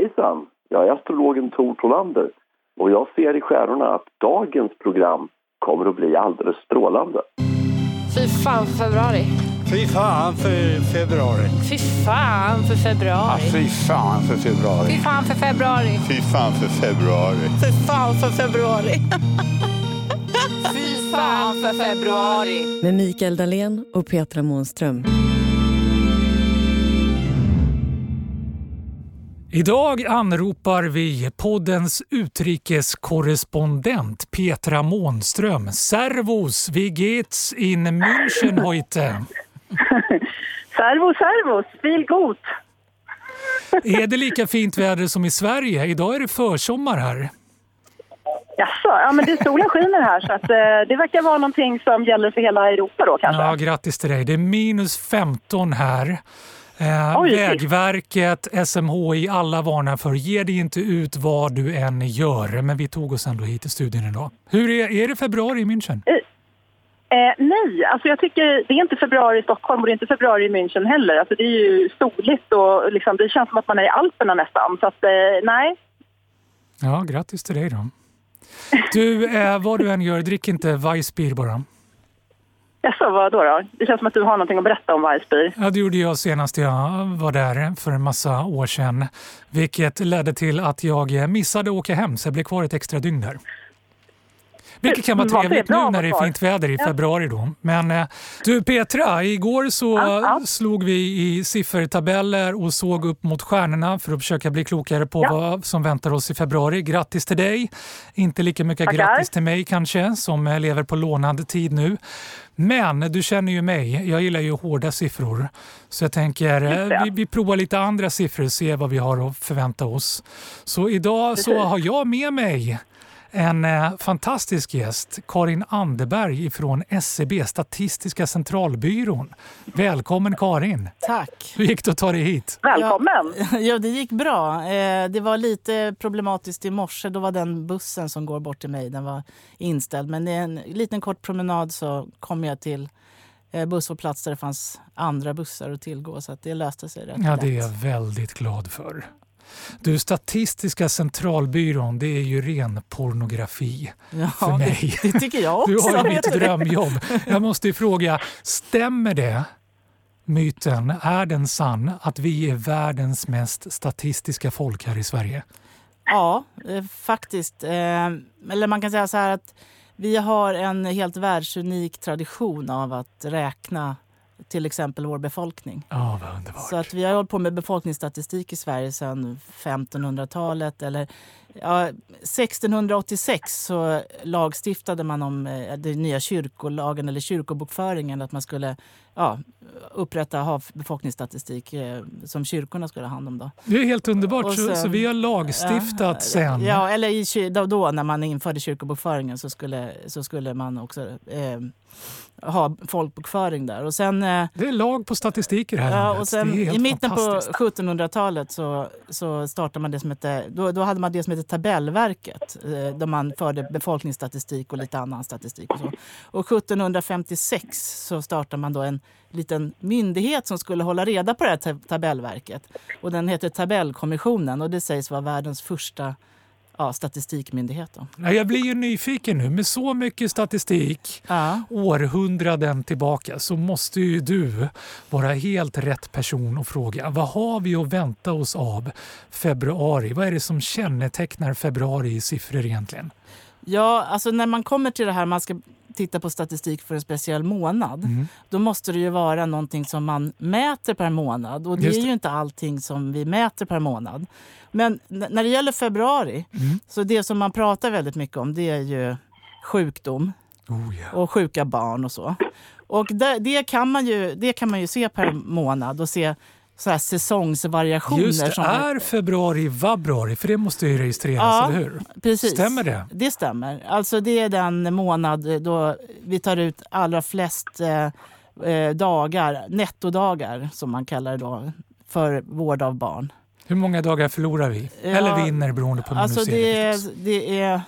Hejsan! Jag är astrologen Tor Tolander och jag ser i stjärnorna att dagens program kommer att bli alldeles strålande. Fy fan för februari! Fy fan för februari! Fy fan för februari! fy fan för februari! Fy fan för februari! Fy fan för februari! Fy fan för februari! fy fan för februari! Med Mikael Dahlén och Petra Månström. Idag anropar vi poddens utrikeskorrespondent Petra Månström. Servus, wie geht's in München heute? servus, servus, viel gut. Är det lika fint väder som i Sverige? Idag är det försommar här. Jaså, ja men det solen skiner här så att, eh, det verkar vara någonting som gäller för hela Europa då kanske. Ja, grattis till dig. Det är minus 15 här. Eh, Oj, Vägverket, SMHI, alla varnar för ge dig inte ut vad du än gör. Men vi tog oss ändå hit till studion idag. Hur är, är det februari i München? Eh, nej, alltså jag tycker det är inte februari i Stockholm och det är inte februari i München heller. Alltså det är ju soligt och liksom, det känns som att man är i Alperna nästan. Så att, eh, nej. Ja, grattis till dig då. Du, eh, vad du än gör, drick inte Weissbier bara. Jaså, vad då, då? Det känns som att du har någonting att berätta om Weissbier. Ja, det gjorde jag senast jag var där för en massa år sedan. Vilket ledde till att jag missade att åka hem så jag blev kvar ett extra dygn där. Vilket kan vara Vad trevligt nu när det är fint väder i februari då. Men eh, du Petra, igår så Ja, slog vi i siffertabeller och såg upp mot stjärnorna för att försöka bli klokare på Ja. vad som väntar oss i februari. Grattis till dig! Inte lika mycket Tackar. grattis till mig kanske som eh, lever på lånad tid nu. Men du känner ju mig, jag gillar ju hårda siffror. Så jag tänker eh, vi, vi provar lite andra siffror och ser vad vi har att förvänta oss. Så idag så har jag med mig en eh, fantastisk gäst, Karin Anderberg från SCB, Statistiska centralbyrån. Välkommen Karin! Tack. Hur gick det att ta dig hit? Välkommen! Ja, det gick bra. Eh, Det var lite problematiskt i morse. Då var den bussen som går bort till mig den var inställd. Men i en liten kort promenad så kom jag till eh, busshållplats där det fanns andra bussar att tillgå. Så att det löste sig rätt Ja, lätt. det är jag väldigt glad för. Du, Statistiska centralbyrån, det är ju ren pornografi ja, för mig. Det, det tycker jag också. Du har ju mitt drömjobb. Jag måste ju fråga, stämmer det, myten, är den sann, att vi är världens mest statistiska folk här i Sverige? Ja, eh, faktiskt. Eh, Eller man kan säga så här att vi har en helt världsunik tradition av att räkna till exempel vår befolkning. Ja, vad underbart. Så att vi har hållit på med befolkningsstatistik i Sverige sedan 1500-talet. Eller, ja, 1686 så lagstiftade man om eh, den nya kyrkolagen eller kyrkobokföringen. Att man skulle ja, upprätta befolkningsstatistik eh, som kyrkorna skulle ha hand om. Då. Det är helt underbart. Så, sen- så vi har lagstiftat Ja, sen. Ja, eller i, då, då när man införde kyrkobokföringen så skulle, så skulle man också eh, ha folkbokföring där. Och sen, eh, Det är lag på statistik i det här Ja, landet. och sen, I mitten på fantastiskt. 1700-talet så, så startade man det som hette, då, då hade man det som hette Tabellverket. Eh, där man förde befolkningsstatistik och lite annan statistik. Och, så. och 1756 så startade man då en liten myndighet som skulle hålla reda på det här tab- tabellverket. Och den heter Tabellkommissionen och det sägs vara världens första ja, statistikmyndighet. Då. Ja, Jag blir ju nyfiken nu. Med så mycket statistik Ja. århundraden tillbaka så måste ju du vara helt rätt person att fråga. Vad har vi att vänta oss av februari? Vad är det som kännetecknar februari i siffror egentligen? Ja, alltså när man kommer till det här, man ska titta på statistik för en speciell månad. Mm. Då måste det ju vara någonting som man mäter per månad. Och det Just är det. ju inte allting som vi mäter per månad. Men när det gäller februari, Mm. så det som man pratar väldigt mycket om det är ju sjukdom Oh, ja. och sjuka barn och så. Och det, det, kan, man ju, det kan man ju se per månad och se så här säsongsvariationer. Just det, som är februari vabruari? För det måste ju registreras, Ja. eller hur? Precis. Stämmer det? Det stämmer. Alltså det är den månad då vi tar ut allra flest eh, eh, dagar, nettodagar som man kallar det då, för vård av barn. Hur många dagar förlorar vi? Ja, Eller vinner beroende på hur Alltså det är, det är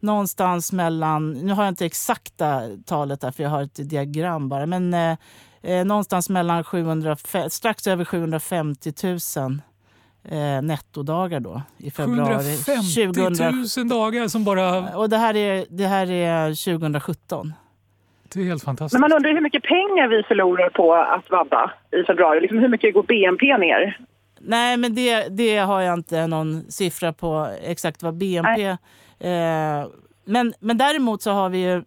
någonstans mellan, nu har jag inte exakta talet där för jag har ett diagram bara, men eh, eh, någonstans mellan 700, strax över 750 000 eh, nettodagar då i februari 150 000 dagar som bara... Och det här är, det här är 2017. Det är helt fantastiskt. Men man undrar hur mycket pengar vi förlorar på att vabba i februari. Liksom hur mycket går BNP ner? Nej, men det, det har jag inte någon siffra på exakt vad BNP... Eh, men, men däremot så har vi ju...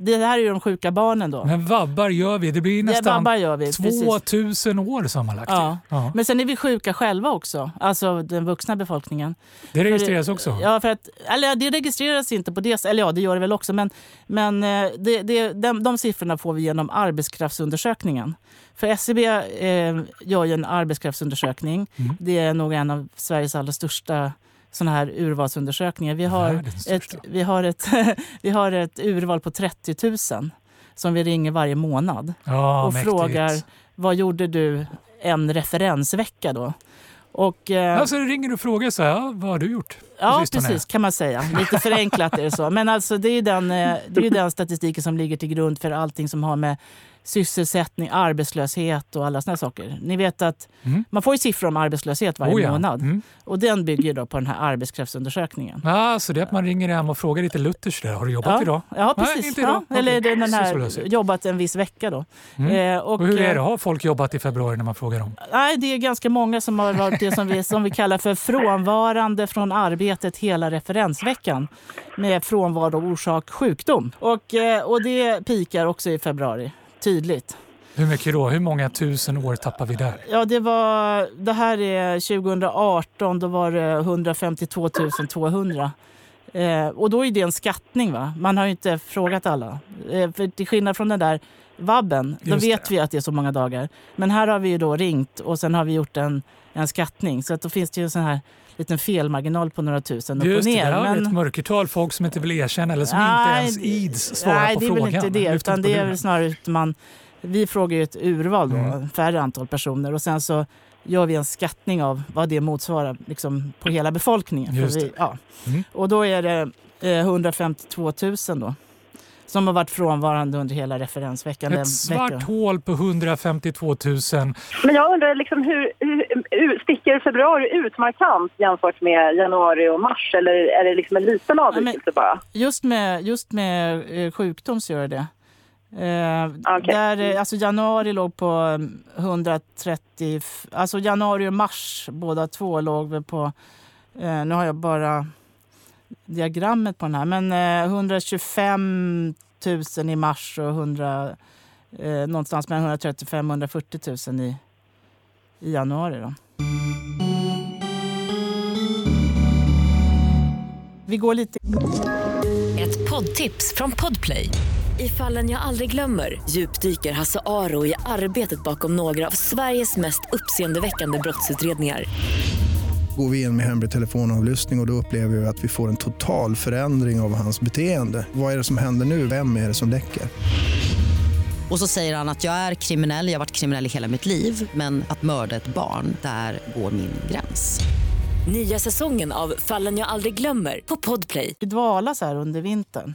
Det här är ju de sjuka barnen då. Men vabbar gör vi. Det blir Det nästan vabbar gör vi, 2000 år sammanlagt. Ja. Ja. Men sen är vi sjuka själva också, alltså den vuxna befolkningen. Det registreras också. Ja, för att, eller det registreras inte på det Eller ja, det gör det väl också. Men, men eh, det, det, de, de siffrorna får vi genom arbetskraftsundersökningen. För SCB eh, gör ju en arbetskraftsundersökning. Mm. Det är nog en av Sveriges allra största såna här urvalsundersökningar. Vi har, ett, vi, har ett, vi har ett urval på 30 000 som vi ringer varje månad Ja, och mäktigt. frågar vad gjorde du en referensvecka då? Och, eh, Alltså ringer du och frågar så här, vad har du gjort? Ja, sistone?" precis kan man säga. Lite förenklat är det så. Men alltså, det är ju den, eh, det är den statistiken som ligger till grund för allting som har med sysselsättning, arbetslöshet och alla såna saker. Ni vet att Mm. man får ju siffror om arbetslöshet varje Oh ja. månad. Mm. Och den bygger då på den här arbetskräftsundersökningen. Ja, så det är att man ringer hem och frågar lite Luthers där. Har du jobbat Ja, idag? ja Nej, precis. inte idag. ja, eller är den här jobbat en viss vecka då. Mm. Eh, Och hur är eh, det? Har folk jobbat i februari när man frågar dem? Nej, det är ganska många som har varit det som vi, som vi kallar för frånvarande från arbetet hela referensveckan med frånvaro orsak sjukdom. Och, eh, och det pikar också i februari, tydligt. Hur mycket då? Hur många tusen år tappar vi där? Ja, det, var, det här är 2018, då var det 152 200. Eh, och då är det en skattning. va? Man har ju inte frågat alla. Eh, för till skillnad från den där vabben, då Just vet det. vi att det är så många dagar. Men här har vi ju då ringt och sen har vi gjort en, en skattning. Så att då finns det ju sån här liten felmarginal på några tusen upp och det, ner. har vi Men- ett mörkertal. Folk som inte vill erkänna eller som inte Nej, ens det- ids svara Nej, på det är frågan. väl inte det. Utan det är väl snarare att man... Vi frågar ju ett urval då, Mm. färre antal personer. Och sen så gör vi en skattning av vad det motsvarar liksom, på hela befolkningen. Vi, det. ja. Mm. Och då är det eh, 152 000 då. Som har varit frånvarande under hela referensveckan. Ett svart veckan. hål på 152 000. Men jag undrar liksom hur, hur, sticker februari ut markant jämfört med januari och mars? Eller är det liksom en liten avvikelse bara? Just med, just med eh, sjukdom så gör det eh, Okej. där, eh, alltså Januari låg på mm, 130... f- Alltså januari och mars båda två låg väl på... Eh, nu har jag bara diagrammet på den här. Men eh, 125 000 i mars och 100, eh, någonstans mellan 135 och 140 000 i, i januari. Då. Vi går lite Ett poddtips från Podplay. I fallen jag aldrig glömmer djupdyker Hasse Aro i arbetet bakom några av Sveriges mest uppseendeväckande brottsutredningar. Går vi in med hemlig telefonavlyssning och, och då upplever vi att vi får en total förändring av hans beteende. Vad är det som händer nu? Vem är det som läcker? Och så säger han att jag är kriminell, jag har varit kriminell i hela mitt liv men att mörda ett barn, där går min gräns. Nya säsongen av Fallen jag aldrig glömmer på Podplay. i dvala så här under vintern.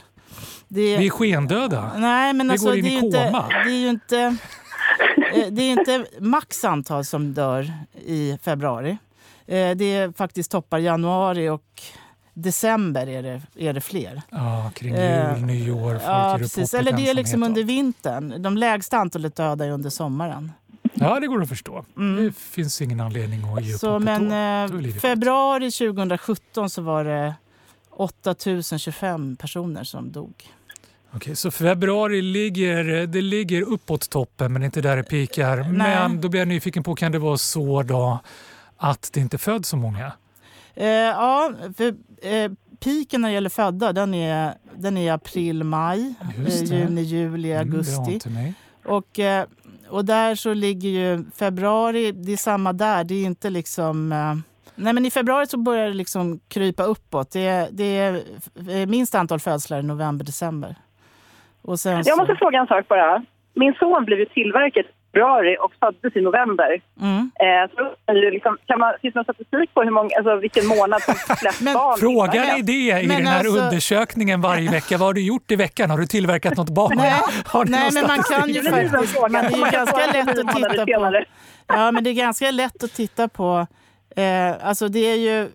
Det, Vi är skendöda. nej, men vi alltså, går in det, är i inte, koma. det är ju inte... eh, Det är inte max antal som dör i februari. Eh, Det är faktiskt toppar januari och december är det, är det fler. Ja, kring jul, Eh, nyår, folk Ja, upp precis. Eller det är liksom under vintern. De lägsta antalet döda är under sommaren. Ja, det går att förstå. Mm. Det finns ingen anledning att ge upp Så, hoppet men eh, februari 2017 så var det 8025 personer som dog. Okej, så februari ligger, det ligger uppåt toppen men inte där det pikar. Men då blir jag nyfiken på, kan det vara så då att det inte föds så många? Eh, ja, för eh, piken när det gäller födda den är, den är april, maj, eh, juni, juli, Mm, augusti. mig. Och, eh, och där så ligger ju februari, det är samma där. Det är inte liksom... Eh, nej men i februari så börjar det liksom krypa uppåt. Det är, det är minst antal födslar i november, december. Och sen Jag så, måste fråga en sak bara. Min son blev ju tillverkad februari och föddes i november. mm. Eh, så är liksom, kan man, finns det någon statistik på hur många, alltså vilken månad som flest Men barn tillverkas? ni det i Men den här alltså- undersökningen varje vecka? Vad har du gjort i veckan? Har du tillverkat något barn? Nej, nej men man kan ju är faktiskt... fråga. Men det är ganska lätt att titta på... Ja, men det är ganska lätt att titta på Eh, alltså det är ju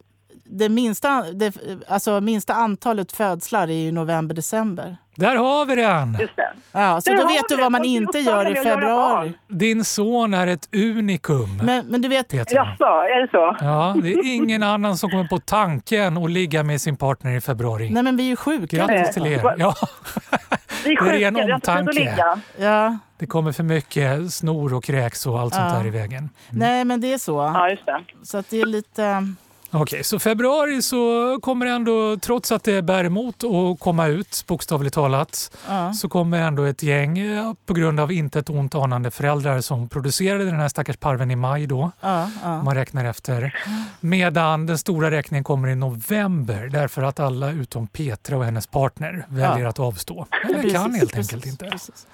det minsta, det, alltså minsta antalet födslar är ju november-december. Där har vi den! Just det. Ja, så Där då vet du vad man inte gör i februari. Din son är ett unikum. Men, men du vet. Jaså, är det så? Ja, det är ingen annan som kommer på tanken att ligga med sin partner i februari. nej men vi är ju sjuka. Grattis till er. Ja, Vi är Det är ren sjuka, omtanke. Ja, det kommer för mycket snor och kräks och allt sånt Ja. där i vägen. nej men det är så. Ja, just det. Så att det är lite... Okej, så februari så kommer ändå, trots att det bär emot att komma ut, bokstavligt talat, Ja. så kommer ändå ett gäng eh, på grund av inte ett ont anande föräldrar som producerade den här stackars parven i maj då, ja. om man räknar efter. Medan den stora räkningen kommer i november därför att alla utom Petra och hennes partner väljer att avstå. Eller Precis, kan helt precis, enkelt inte. precis.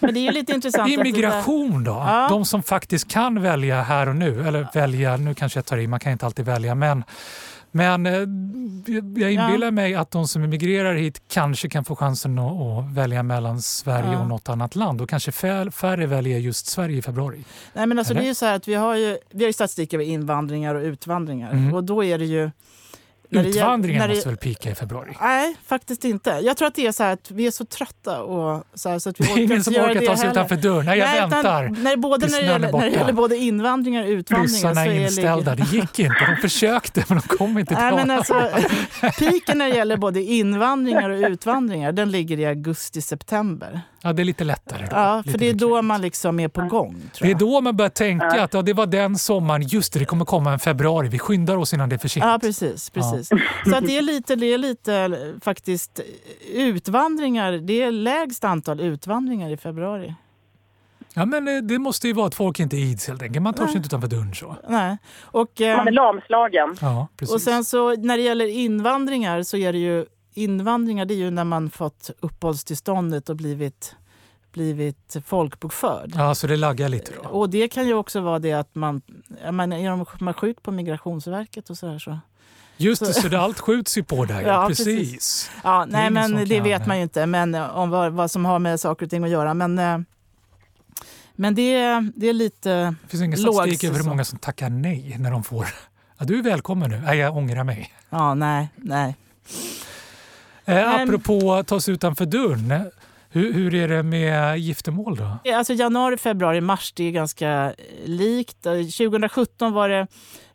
Men det är ju lite intressant. Immigration då? Ja. De som faktiskt kan välja här och nu, eller välja, nu kanske jag tar i, man kan inte alltid välja, men men eh, jag inbillar mig att de som immigrerar hit kanske kan få chansen att, att välja mellan Sverige Ja. och något annat land och kanske fär- färre väljer just Sverige i februari. Nej, men alltså, Eller? det är ju så här att vi har ju, vi har ju statistik över invandringar och utvandringar. Mm. Och då är det ju... Utvandringen när det- måste väl pika i februari? Nej, faktiskt inte. Jag tror att det är så att vi är så trötta och så, här, så att vi Det är ingen som orkar ta sig heller. utanför dörren. Nej, jag Nej, utan väntar. När, både när, det gäller, när det gäller både invandringar och utvandringar Ryssarna är inställda. Det gick inte. De försökte men de kom inte till men alltså, piken när det gäller både invandringar och utvandringar den ligger i augusti-september. Ja, det är lite lättare. Då. Ja, Lite för det är då man liksom är på gång. Tror Det är då man börjar tänka att ja, det var den sommaren, just det, det kommer komma en februari, vi skyndar oss innan det är för sent. Ja, precis. precis. Så att det är lite, det är lite faktiskt utvandringar. Det är lägst antal utvandringar i februari. Ja, men eh, det måste ju vara att folk inte ids helt enkelt. Man tar sig inte utanför dörren så. Nej. Och, eh, Man är lamslagen. Ja, precis. och sen så när det gäller invandringar så är det ju invandringar det är ju när man fått uppehållstillståndet och blivit, blivit folkbokförd. Ja, så det laggar lite då. Och det kan ju också vara det att man, man är de- man sjuk på Migrationsverket och sådär så. Just det, så det, allt skjuts ju på där. Ja, precis. precis. Ja, Det nej ingen men det kan, vet man ju inte men, eh, om vad, vad som har med saker och ting att göra. Men, eh, men det, är- det är lite Det finns ingen statistik över hur många som tackar nej när de får Ja, du är välkommen nu. Nej, jag ångrar mig. Ja, nej, nej. Eh, apropå ta sig utanför dörren. Hur, hur är det med giftermål då? Alltså januari, februari, mars det är ganska eh, likt. Eh, 2017 var det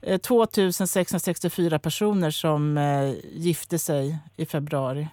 eh, 2664 personer som eh, gifte sig i februari.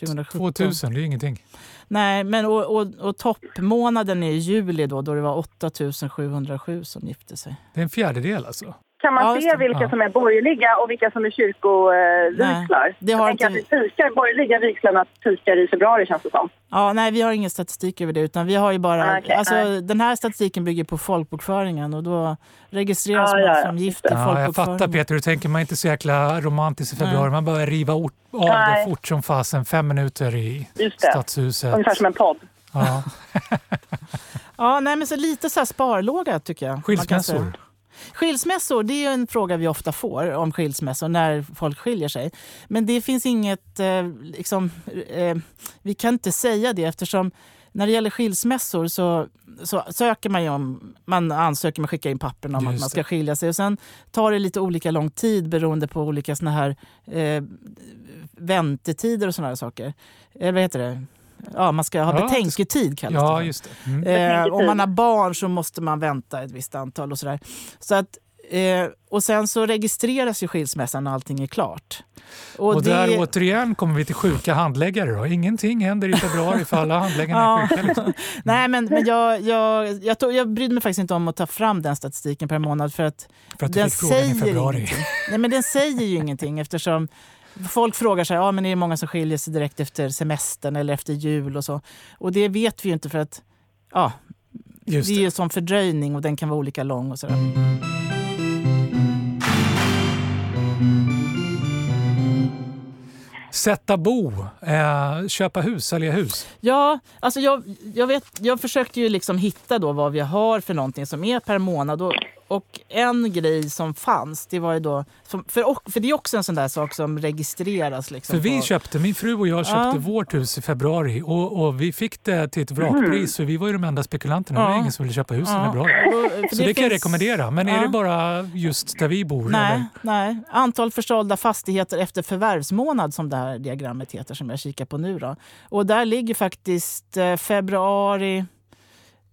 2017. 2000, det är ingenting. Nej, men och, och, och toppmånaden är juli då, då det var 8707 som gifte sig. Det är en fjärdedel alltså. Kan man Ja, se vilka Ja. som är borgerliga och vilka som är kyrkovigslar? Det har Jag inte att pikar, borgerliga vigslarna pikar i februari känns det som. Ja, nej, vi har ingen statistik över det. Utan vi har ju bara, Ah, okej, alltså, nej. den här statistiken bygger på folkbokföringen och då registreras Ah, man ja, ja, som gift i. Ja, jag folkbokföringen. fattar Peter, du tänker man inte så jäkla romantisk i februari. Nej. Man börjar riva ort- av Nej. det fort som fasen. Fem minuter i Just det. stadshuset. Ungefär som en podd. Ja. Ja, nej, men så lite så här sparlåga tycker jag. man kan Skilsmässor. Skilsmässor, det är en fråga vi ofta får om skilsmässor när folk skiljer sig. Men det finns inget, eh, liksom, eh, vi kan inte säga det eftersom när det gäller skilsmässor så, så söker man om, man ansöker med att skicka in papperna om Just att man ska skilja sig. Och sen tar det lite olika lång tid beroende på olika såna här eh, väntetider och såna här saker. Eller vad heter det? Ja, man ska ha Ja, betänketid kallas det Ja, för. just det. Mm. Eh, om man har barn så måste man vänta ett visst antal och sådär. Så att, eh, och sen så registreras ju skilsmässan när allting är klart. Och, det, där återigen kommer vi till sjuka handläggare. Då. Ingenting händer i februari för alla handläggarna är Ja. sjuka. Liksom. Nej, men, men jag, jag, jag, tog, jag brydde mig faktiskt inte om att ta fram den statistiken per månad för att För att du den fick frågan i säger februari. ingenting. Nej, men den säger ju ingenting eftersom folk frågar sig, ja men är det många som skiljer sig direkt efter semestern eller efter jul och så. Och det vet vi ju inte för att ja, Just det är det. ju sån fördröjning och den kan vara olika lång och sådär. Sätta bo, eh, köpa hus, sälja hus. Ja, alltså jag, jag, vet, jag försökte ju liksom hitta då vad vi har för någonting som är per månad. Och och en grej som fanns, det var ju då... För, för det är också en sån där sak som registreras. Liksom, för vi på, köpte, min fru och jag köpte Ja. vårt hus i februari och, och vi fick det till ett vrakpris för vi var ju de enda spekulanterna. Det var Ja. ingen som ville köpa hus i Ja. februari. Och- för Så det, kan jag finns- rekommendera. Men är Ja. det bara just där vi bor? Nej, Eller? nej. Antal försålda fastigheter efter förvärvsmånad som det här diagrammet heter som jag kikar på nu. Då. Och där ligger faktiskt eh, februari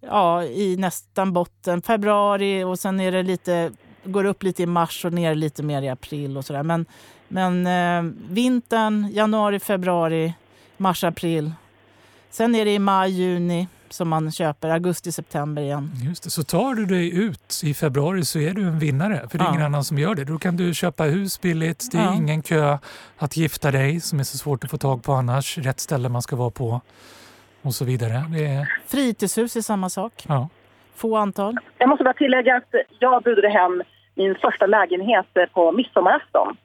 ja, i nästan botten. Februari och sen är det lite, går upp lite i mars och ner lite mer i april och sådär. Men, men eh, vintern, januari, februari, mars, april. Sen är det i maj, juni som man köper. Augusti, september igen. Just det. Så tar du dig ut i februari så är du en vinnare. För det är Ja. ingen annan som gör det. Då kan du köpa hus billigt. Det är Ja. ingen kö att gifta dig som är så svårt att få tag på annars. Rätt ställe man ska vara på. Och så vidare. Det är, Fritidshus är samma sak. ja. Få antal. Jag måste bara tillägga att jag budade hem min första lägenhet på midsommarafton.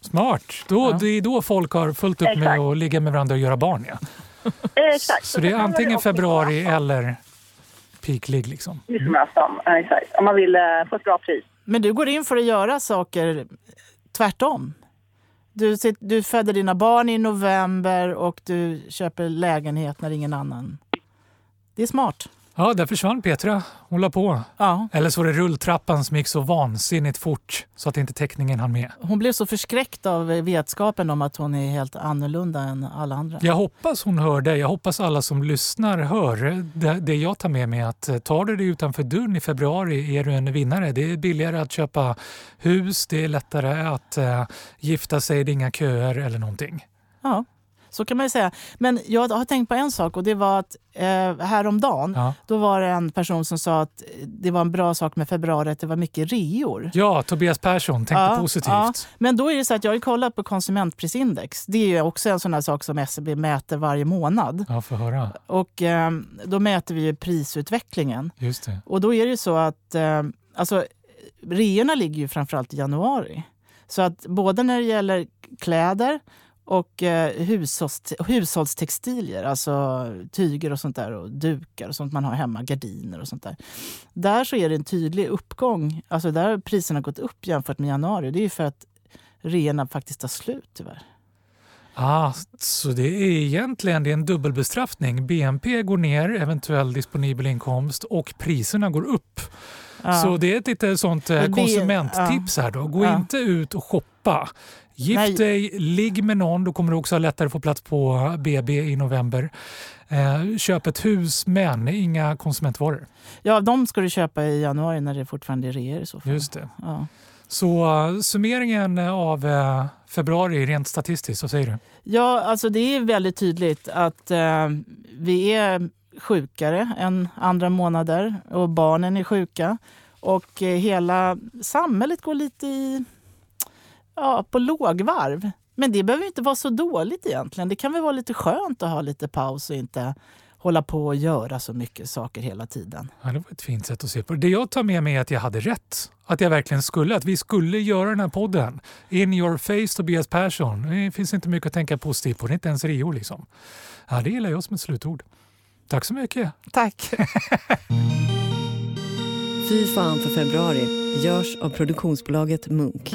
Smart! Då, Det är då folk har fullt upp med Exakt. att ligga med varandra och göra barn. Ja. Exakt. Så det är antingen februari eller peaklig. Liksom. Midsommarafton, ja, exakt. Om man vill eh, få ett bra pris. Men du går in för att göra saker tvärtom. Du, du föder dina barn i november och du köper lägenhet när ingen annan... Det är smart. Ja, där försvann Petra. Hon la på. Ja. Eller så var det rulltrappan som gick så vansinnigt fort så att inte täckningen hann med. Hon blev så förskräckt av vetskapen om att hon är helt annorlunda än alla andra. Jag hoppas hon hör det. Jag hoppas alla som lyssnar hör det, det jag tar med mig. Att eh, tar du dig utanför dörren i februari är du en vinnare. Det är billigare att köpa hus, det är lättare att eh, gifta sig, det är inga köer eller någonting. Ja, så kan man ju säga. Men jag har tänkt på en sak och det var att eh, häromdagen Ja. då var det en person som sa att det var en bra sak med februari att det var mycket reor. Ja, Tobias Persson tänkte Ja, positivt. ja. Men då är det så att jag har kollat på konsumentprisindex. Det är ju också en sån här sak som SCB mäter varje månad. Ja, får höra. Och eh, då mäter vi ju prisutvecklingen. Just det. Och då är det ju så att eh, alltså, reorna ligger ju framförallt i januari. Så att både när det gäller kläder och eh, hushålls, hushållstextilier, alltså tyger och sånt där och dukar och sånt man har hemma, gardiner och sånt där. Där så är det en tydlig uppgång. Alltså där har priserna gått upp jämfört med januari. Det är ju för att reorna faktiskt tar slut tyvärr. Ah, så det är egentligen det är en dubbelbestraffning. BNP går ner, eventuell disponibel inkomst och priserna går upp. Ja. Så det är ett lite sånt eh, konsumenttips här då. Gå Ja. inte ut och shoppa. Gift Nej. dig, ligg med någon, då kommer du också ha lättare att få plats på BB i november. Eh, köp ett hus, men inga konsumentvaror. Ja, de ska du köpa i januari när det fortfarande är reor i så fall. Just det. Ja. Så eh, summeringen av eh, februari rent statistiskt, vad säger du? Ja, alltså det är väldigt tydligt att eh, vi är sjukare än andra månader och barnen är sjuka. Och eh, hela samhället går lite i, ja, på lågvarv. Men det behöver inte vara så dåligt egentligen. Det kan väl vara lite skönt att ha lite paus och inte hålla på och göra så mycket saker hela tiden. Ja, det var ett fint sätt att se på det. Det jag tar med mig är att jag hade rätt. Att jag verkligen skulle, att vi skulle göra den här podden. In your face Tobias Persson. Det finns inte mycket att tänka positivt på. Det är inte ens Rio liksom. Ja, det gillar jag som ett slutord. Tack så mycket. Tack. Fy fan för februari görs av produktionsbolaget Munk.